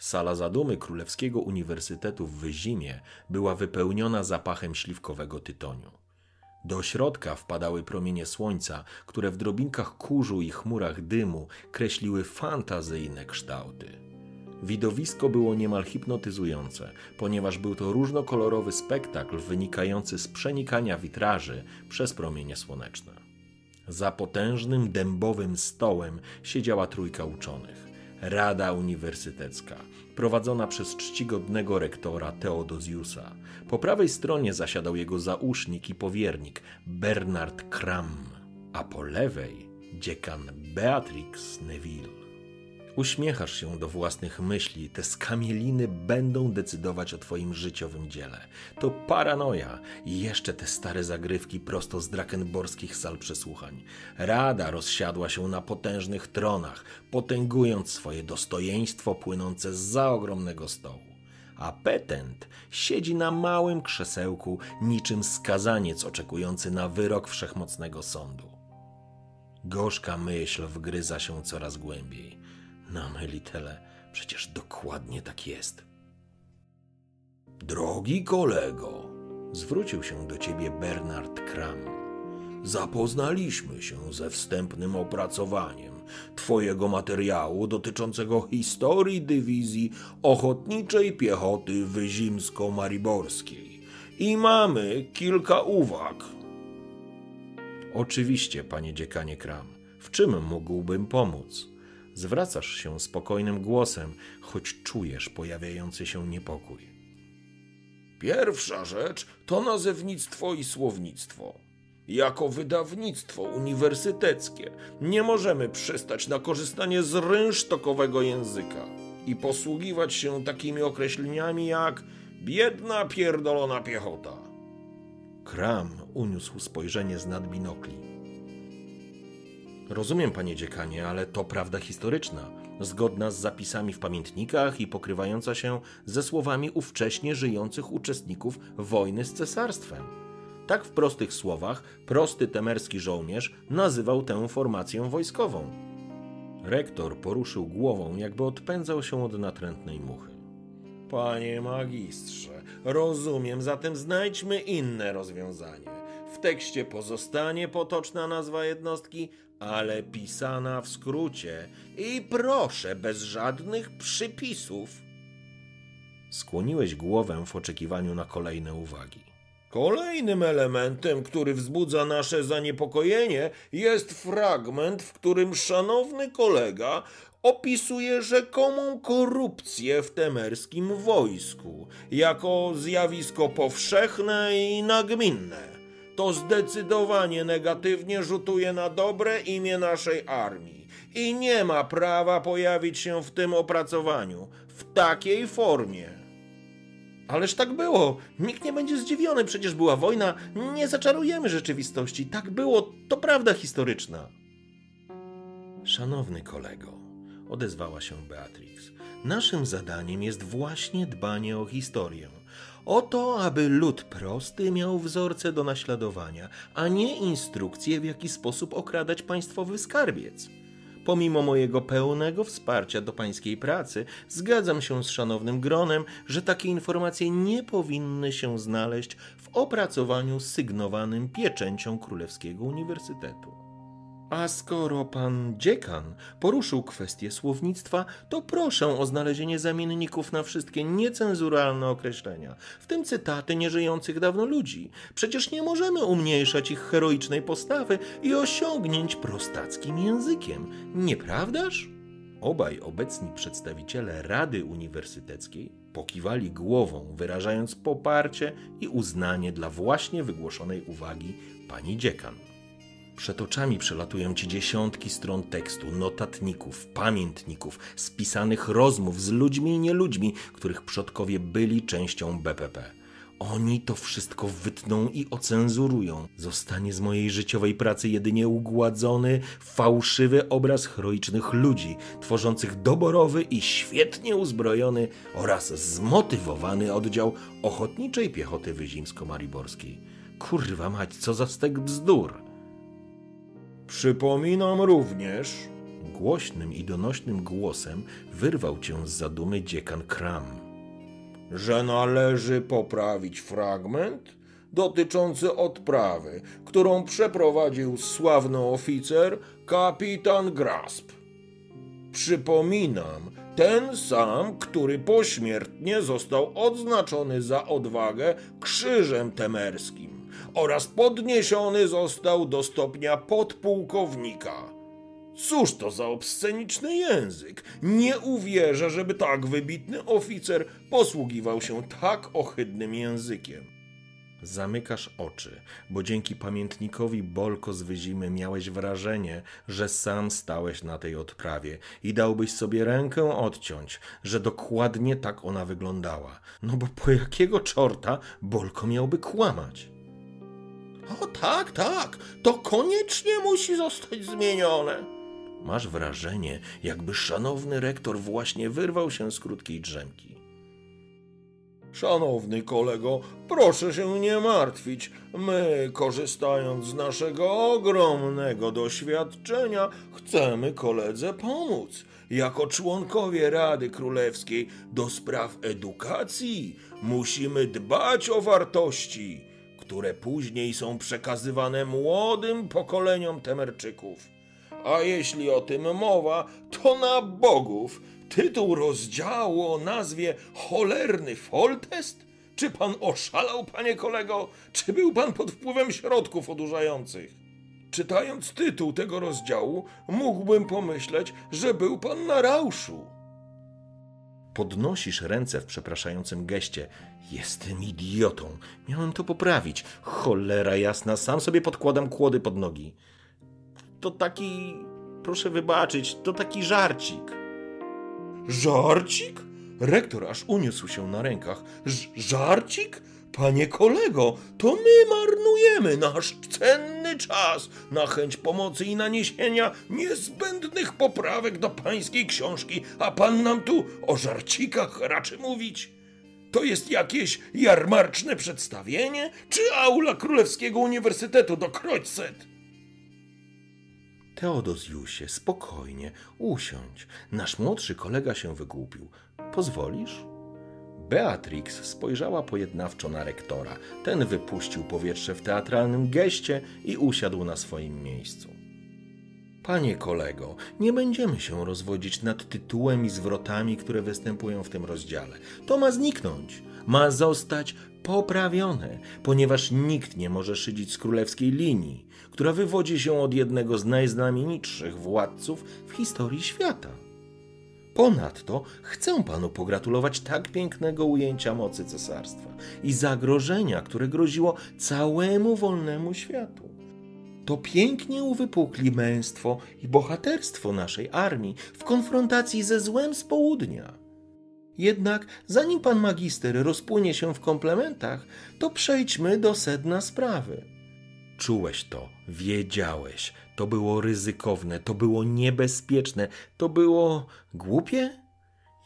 Sala zadumy Królewskiego Uniwersytetu w Wyzimie była wypełniona zapachem śliwkowego tytoniu. Do środka wpadały promienie słońca, które w drobinkach kurzu i chmurach dymu kreśliły fantazyjne kształty. Widowisko było niemal hipnotyzujące, ponieważ był to różnokolorowy spektakl wynikający z przenikania witraży przez promienie słoneczne. Za potężnym dębowym stołem siedziała trójka uczonych. Rada Uniwersytecka, prowadzona przez czcigodnego rektora Teodozjusa. Po prawej stronie zasiadał jego zausznik i powiernik Bernard Kram, a po lewej dziekan Beatrix Neville. Uśmiechasz się do własnych myśli, te skamieliny będą decydować o twoim życiowym dziele. To paranoja i jeszcze te stare zagrywki prosto z drakenborskich sal przesłuchań. Rada rozsiadła się na potężnych tronach, potęgując swoje dostojeństwo płynące za ogromnego stołu. A petent siedzi na małym krzesełku, niczym skazaniec oczekujący na wyrok wszechmocnego sądu. Gorzka myśl wgryza się coraz głębiej. Na Melitele, przecież dokładnie tak jest. Drogi kolego, zwrócił się do ciebie Bernard Kram. Zapoznaliśmy się ze wstępnym opracowaniem Twojego materiału dotyczącego historii dywizji ochotniczej piechoty wyzimsko-mariborskiej i mamy kilka uwag. Oczywiście, panie dziekanie Kram, w czym mógłbym pomóc? Zwracasz się spokojnym głosem, choć czujesz pojawiający się niepokój. Pierwsza rzecz to nazewnictwo i słownictwo. Jako wydawnictwo uniwersyteckie nie możemy przystać na korzystanie z rynsztokowego języka i posługiwać się takimi określeniami jak biedna pierdolona piechota. Kram uniósł spojrzenie z nad binokli. Rozumiem, panie dziekanie, ale to prawda historyczna, zgodna z zapisami w pamiętnikach i pokrywająca się ze słowami ówcześnie żyjących uczestników wojny z cesarstwem. Tak w prostych słowach prosty temerski żołnierz nazywał tę formację wojskową. Rektor poruszył głową, jakby odpędzał się od natrętnej muchy. Panie magistrze, rozumiem, zatem znajdźmy inne rozwiązanie. W tekście pozostanie potoczna nazwa jednostki, ale pisana w skrócie i proszę bez żadnych przypisów. Skłoniłeś głowę w oczekiwaniu na kolejne uwagi. Kolejnym elementem, który wzbudza nasze zaniepokojenie, jest fragment, w którym szanowny kolega opisuje rzekomą korupcję w temerskim wojsku jako zjawisko powszechne i nagminne to zdecydowanie negatywnie rzutuje na dobre imię naszej armii i nie ma prawa pojawić się w tym opracowaniu w takiej formie. Ależ tak było. Nikt nie będzie zdziwiony, przecież była wojna. Nie zaczarujemy rzeczywistości. Tak było, to prawda historyczna. Szanowny kolego, odezwała się Beatrix, naszym zadaniem jest właśnie dbanie o historię o to, aby lud prosty miał wzorce do naśladowania, a nie instrukcje, w jaki sposób okradać państwowy skarbiec. Pomimo mojego pełnego wsparcia do pańskiej pracy, zgadzam się z szanownym gronem, że takie informacje nie powinny się znaleźć w opracowaniu sygnowanym pieczęcią Królewskiego Uniwersytetu. A skoro pan dziekan poruszył kwestię słownictwa, to proszę o znalezienie zamienników na wszystkie niecenzuralne określenia, w tym cytaty nieżyjących dawno ludzi. Przecież nie możemy umniejszać ich heroicznej postawy i osiągnięć prostackim językiem, nieprawdaż? Obaj obecni przedstawiciele Rady Uniwersyteckiej pokiwali głową, wyrażając poparcie i uznanie dla właśnie wygłoszonej uwagi pani dziekan. Przed oczami przelatują ci dziesiątki stron tekstu, notatników, pamiętników, spisanych rozmów z ludźmi i nieludźmi, których przodkowie byli częścią BPP. Oni to wszystko wytną i ocenzurują. Zostanie z mojej życiowej pracy jedynie ugładzony, fałszywy obraz heroicznych ludzi, tworzących doborowy i świetnie uzbrojony oraz zmotywowany oddział Ochotniczej Piechoty Wyzimsko-Mariborskiej. Kurwa mać, co za stek bzdur! Przypominam również, głośnym i donośnym głosem wyrwał cię z zadumy dziekan Kram że należy poprawić fragment dotyczący odprawy, którą przeprowadził sławny oficer kapitan Grasp. Przypominam, ten sam, który pośmiertnie został odznaczony za odwagę krzyżem temerskim oraz podniesiony został do stopnia podpułkownika. Cóż to za obsceniczny język? Nie uwierzę, żeby tak wybitny oficer posługiwał się tak ohydnym językiem. Zamykasz oczy, bo dzięki pamiętnikowi Bolko z Wyzimy miałeś wrażenie, że sam stałeś na tej odprawie i dałbyś sobie rękę odciąć, że dokładnie tak ona wyglądała. No bo po jakiego czorta Bolko miałby kłamać? O tak, tak, to koniecznie musi zostać zmienione. Masz wrażenie, jakby szanowny rektor właśnie wyrwał się z krótkiej drzemki. Szanowny kolego, proszę się nie martwić. My, korzystając z naszego ogromnego doświadczenia, chcemy koledze pomóc. Jako członkowie Rady Królewskiej do spraw edukacji musimy dbać o wartości, które później są przekazywane młodym pokoleniom Temerczyków. A jeśli o tym mowa, to na bogów. Tytuł rozdziału o nazwie Cholerny Foltest? Czy pan oszalał, panie kolego? Czy był pan pod wpływem środków odurzających? Czytając tytuł tego rozdziału, mógłbym pomyśleć, że był pan na rauszu. Podnosisz ręce w przepraszającym geście. Jestem idiotą. Miałem to poprawić. Cholera jasna, sam sobie podkładam kłody pod nogi to taki, proszę wybaczyć, to taki żarcik. Żarcik? Rektor aż uniósł się na rękach. Ż żarcik? Panie kolego, to my marnujemy nasz cenny czas na chęć pomocy i naniesienia niezbędnych poprawek do pańskiej książki, a pan nam tu o żarcikach raczy mówić. To jest jakieś jarmarczne przedstawienie, czy aula Królewskiego Uniwersytetu do Kroćset? Teodozjusie, spokojnie, usiądź. Nasz młodszy kolega się wygłupił. Pozwolisz? Beatrix spojrzała pojednawczo na rektora. Ten wypuścił powietrze w teatralnym geście i usiadł na swoim miejscu. Panie kolego, nie będziemy się rozwodzić nad tytułem i zwrotami, które występują w tym rozdziale. To ma zniknąć, ma zostać poprawione, ponieważ nikt nie może szydzić z królewskiej linii, która wywodzi się od jednego z najznamienitszych władców w historii świata. Ponadto chcę panu pogratulować tak pięknego ujęcia mocy cesarstwa i zagrożenia, które groziło całemu wolnemu światu. To pięknie uwypukli męstwo i bohaterstwo naszej armii w konfrontacji ze złem z południa. Jednak zanim pan magister rozpłynie się w komplementach, to przejdźmy do sedna sprawy. Czułeś to, wiedziałeś. To było ryzykowne, to było niebezpieczne, to było głupie?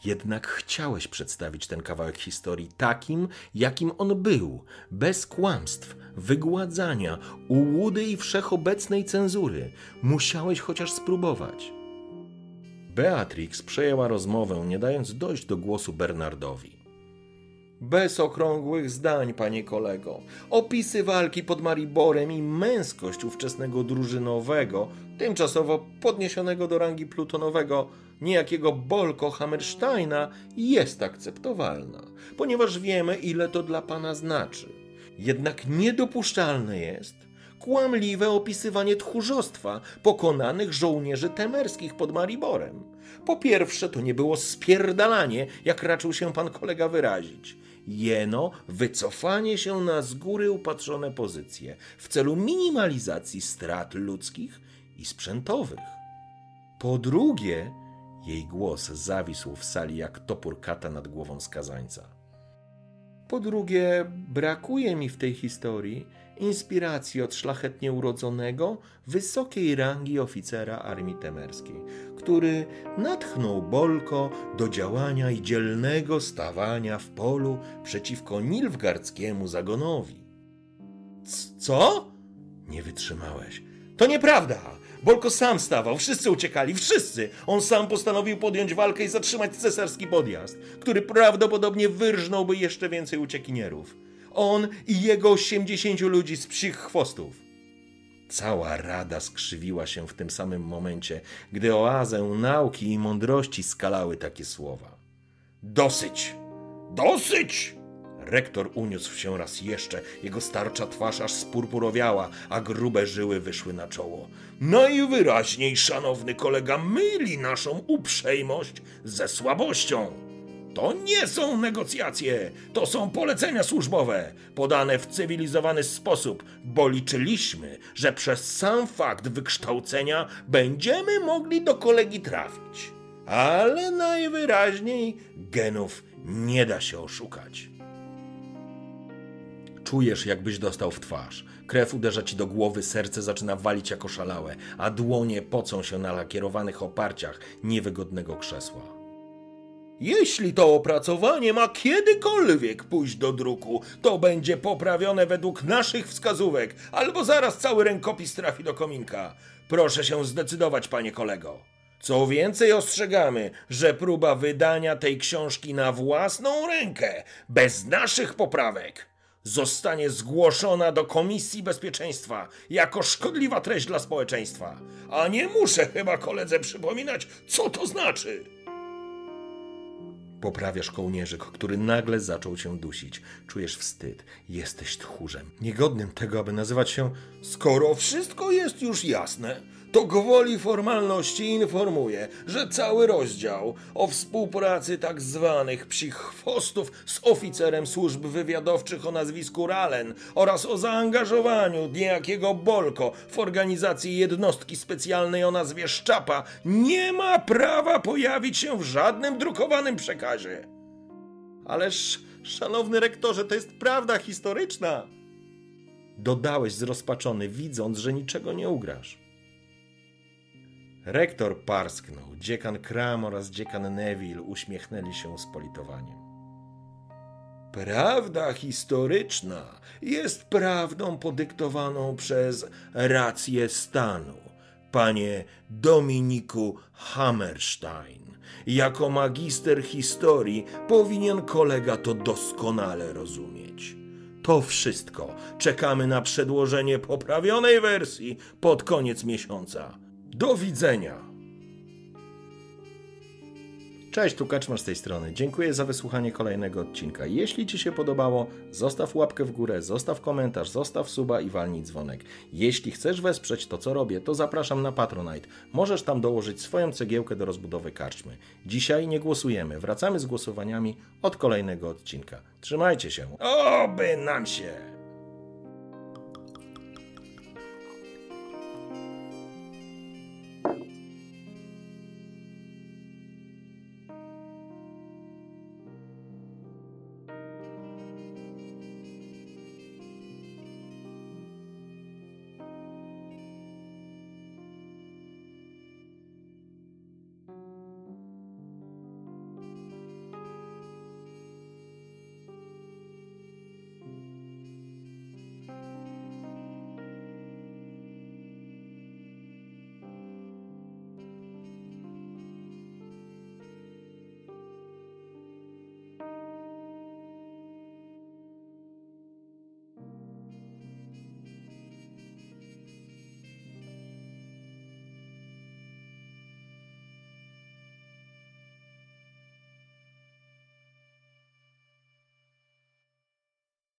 Jednak chciałeś przedstawić ten kawałek historii takim, jakim on był, bez kłamstw, wygładzania, ułudy i wszechobecnej cenzury. Musiałeś chociaż spróbować. Beatrix przejęła rozmowę, nie dając dojść do głosu Bernardowi. Bez okrągłych zdań, panie kolego. Opisy walki pod Mariborem i męskość ówczesnego drużynowego, tymczasowo podniesionego do rangi plutonowego, niejakiego Bolko Hammersteina, jest akceptowalna, ponieważ wiemy, ile to dla pana znaczy. Jednak niedopuszczalne jest kłamliwe opisywanie tchórzostwa pokonanych żołnierzy temerskich pod Mariborem. Po pierwsze, to nie było spierdalanie, jak raczył się pan kolega wyrazić. Jeno wycofanie się na z góry upatrzone pozycje w celu minimalizacji strat ludzkich i sprzętowych. Po drugie, jej głos zawisł w sali jak topór kata nad głową skazańca. Po drugie, brakuje mi w tej historii inspiracji od szlachetnie urodzonego, wysokiej rangi oficera armii temerskiej, który natchnął Bolko do działania i dzielnego stawania w polu przeciwko nilfgardzkiemu zagonowi. Co? Nie wytrzymałeś. To nieprawda! Bolko sam stawał, wszyscy uciekali, wszyscy! On sam postanowił podjąć walkę i zatrzymać cesarski podjazd, który prawdopodobnie wyrżnąłby jeszcze więcej uciekinierów. On i jego osiemdziesięciu ludzi z psich chwostów. Cała rada skrzywiła się w tym samym momencie, gdy oazę nauki i mądrości skalały takie słowa. Dosyć! Dosyć! Rektor uniósł się raz jeszcze, jego starcza twarz aż spurpurowiała, a grube żyły wyszły na czoło. Najwyraźniej, szanowny kolega, myli naszą uprzejmość ze słabością. To nie są negocjacje, to są polecenia służbowe, podane w cywilizowany sposób, bo liczyliśmy, że przez sam fakt wykształcenia będziemy mogli do kolegi trafić. Ale najwyraźniej genów nie da się oszukać. Czujesz, jakbyś dostał w twarz. Krew uderza ci do głowy, serce zaczyna walić jako szalałe, a dłonie pocą się na lakierowanych oparciach niewygodnego krzesła. Jeśli to opracowanie ma kiedykolwiek pójść do druku, to będzie poprawione według naszych wskazówek, albo zaraz cały rękopis trafi do kominka. Proszę się zdecydować, panie kolego. Co więcej, ostrzegamy, że próba wydania tej książki na własną rękę, bez naszych poprawek, zostanie zgłoszona do Komisji Bezpieczeństwa jako szkodliwa treść dla społeczeństwa. A nie muszę chyba koledze przypominać, co to znaczy. Poprawiasz kołnierzyk, który nagle zaczął cię dusić. Czujesz wstyd. Jesteś tchórzem. Niegodnym tego, aby nazywać się. Skoro wszystko jest już jasne, to gwoli formalności informuje, że cały rozdział o współpracy tak zwanych psich chwostów z oficerem służb wywiadowczych o nazwisku Ralen oraz o zaangażowaniu niejakiego Bolko w organizacji jednostki specjalnej o nazwie Szczapa nie ma prawa pojawić się w żadnym drukowanym przekazie. Ależ, szanowny rektorze, to jest prawda historyczna. Dodałeś zrozpaczony, widząc, że niczego nie ugrasz. Rektor parsknął, dziekan Kram oraz dziekan Neville uśmiechnęli się z politowaniem. Prawda historyczna jest prawdą podyktowaną przez rację stanu, panie Dominiku Hammerstein. Jako magister historii powinien kolega to doskonale rozumieć. To wszystko. Czekamy na przedłożenie poprawionej wersji pod koniec miesiąca. Do widzenia. Cześć, tu Kaczmar z tej strony. Dziękuję za wysłuchanie kolejnego odcinka. Jeśli Ci się podobało, zostaw łapkę w górę, zostaw komentarz, zostaw suba i walnij dzwonek. Jeśli chcesz wesprzeć to, co robię, to zapraszam na Patronite. Możesz tam dołożyć swoją cegiełkę do rozbudowy karczmy. Dzisiaj nie głosujemy, wracamy z głosowaniami od kolejnego odcinka. Trzymajcie się. Oby nam się!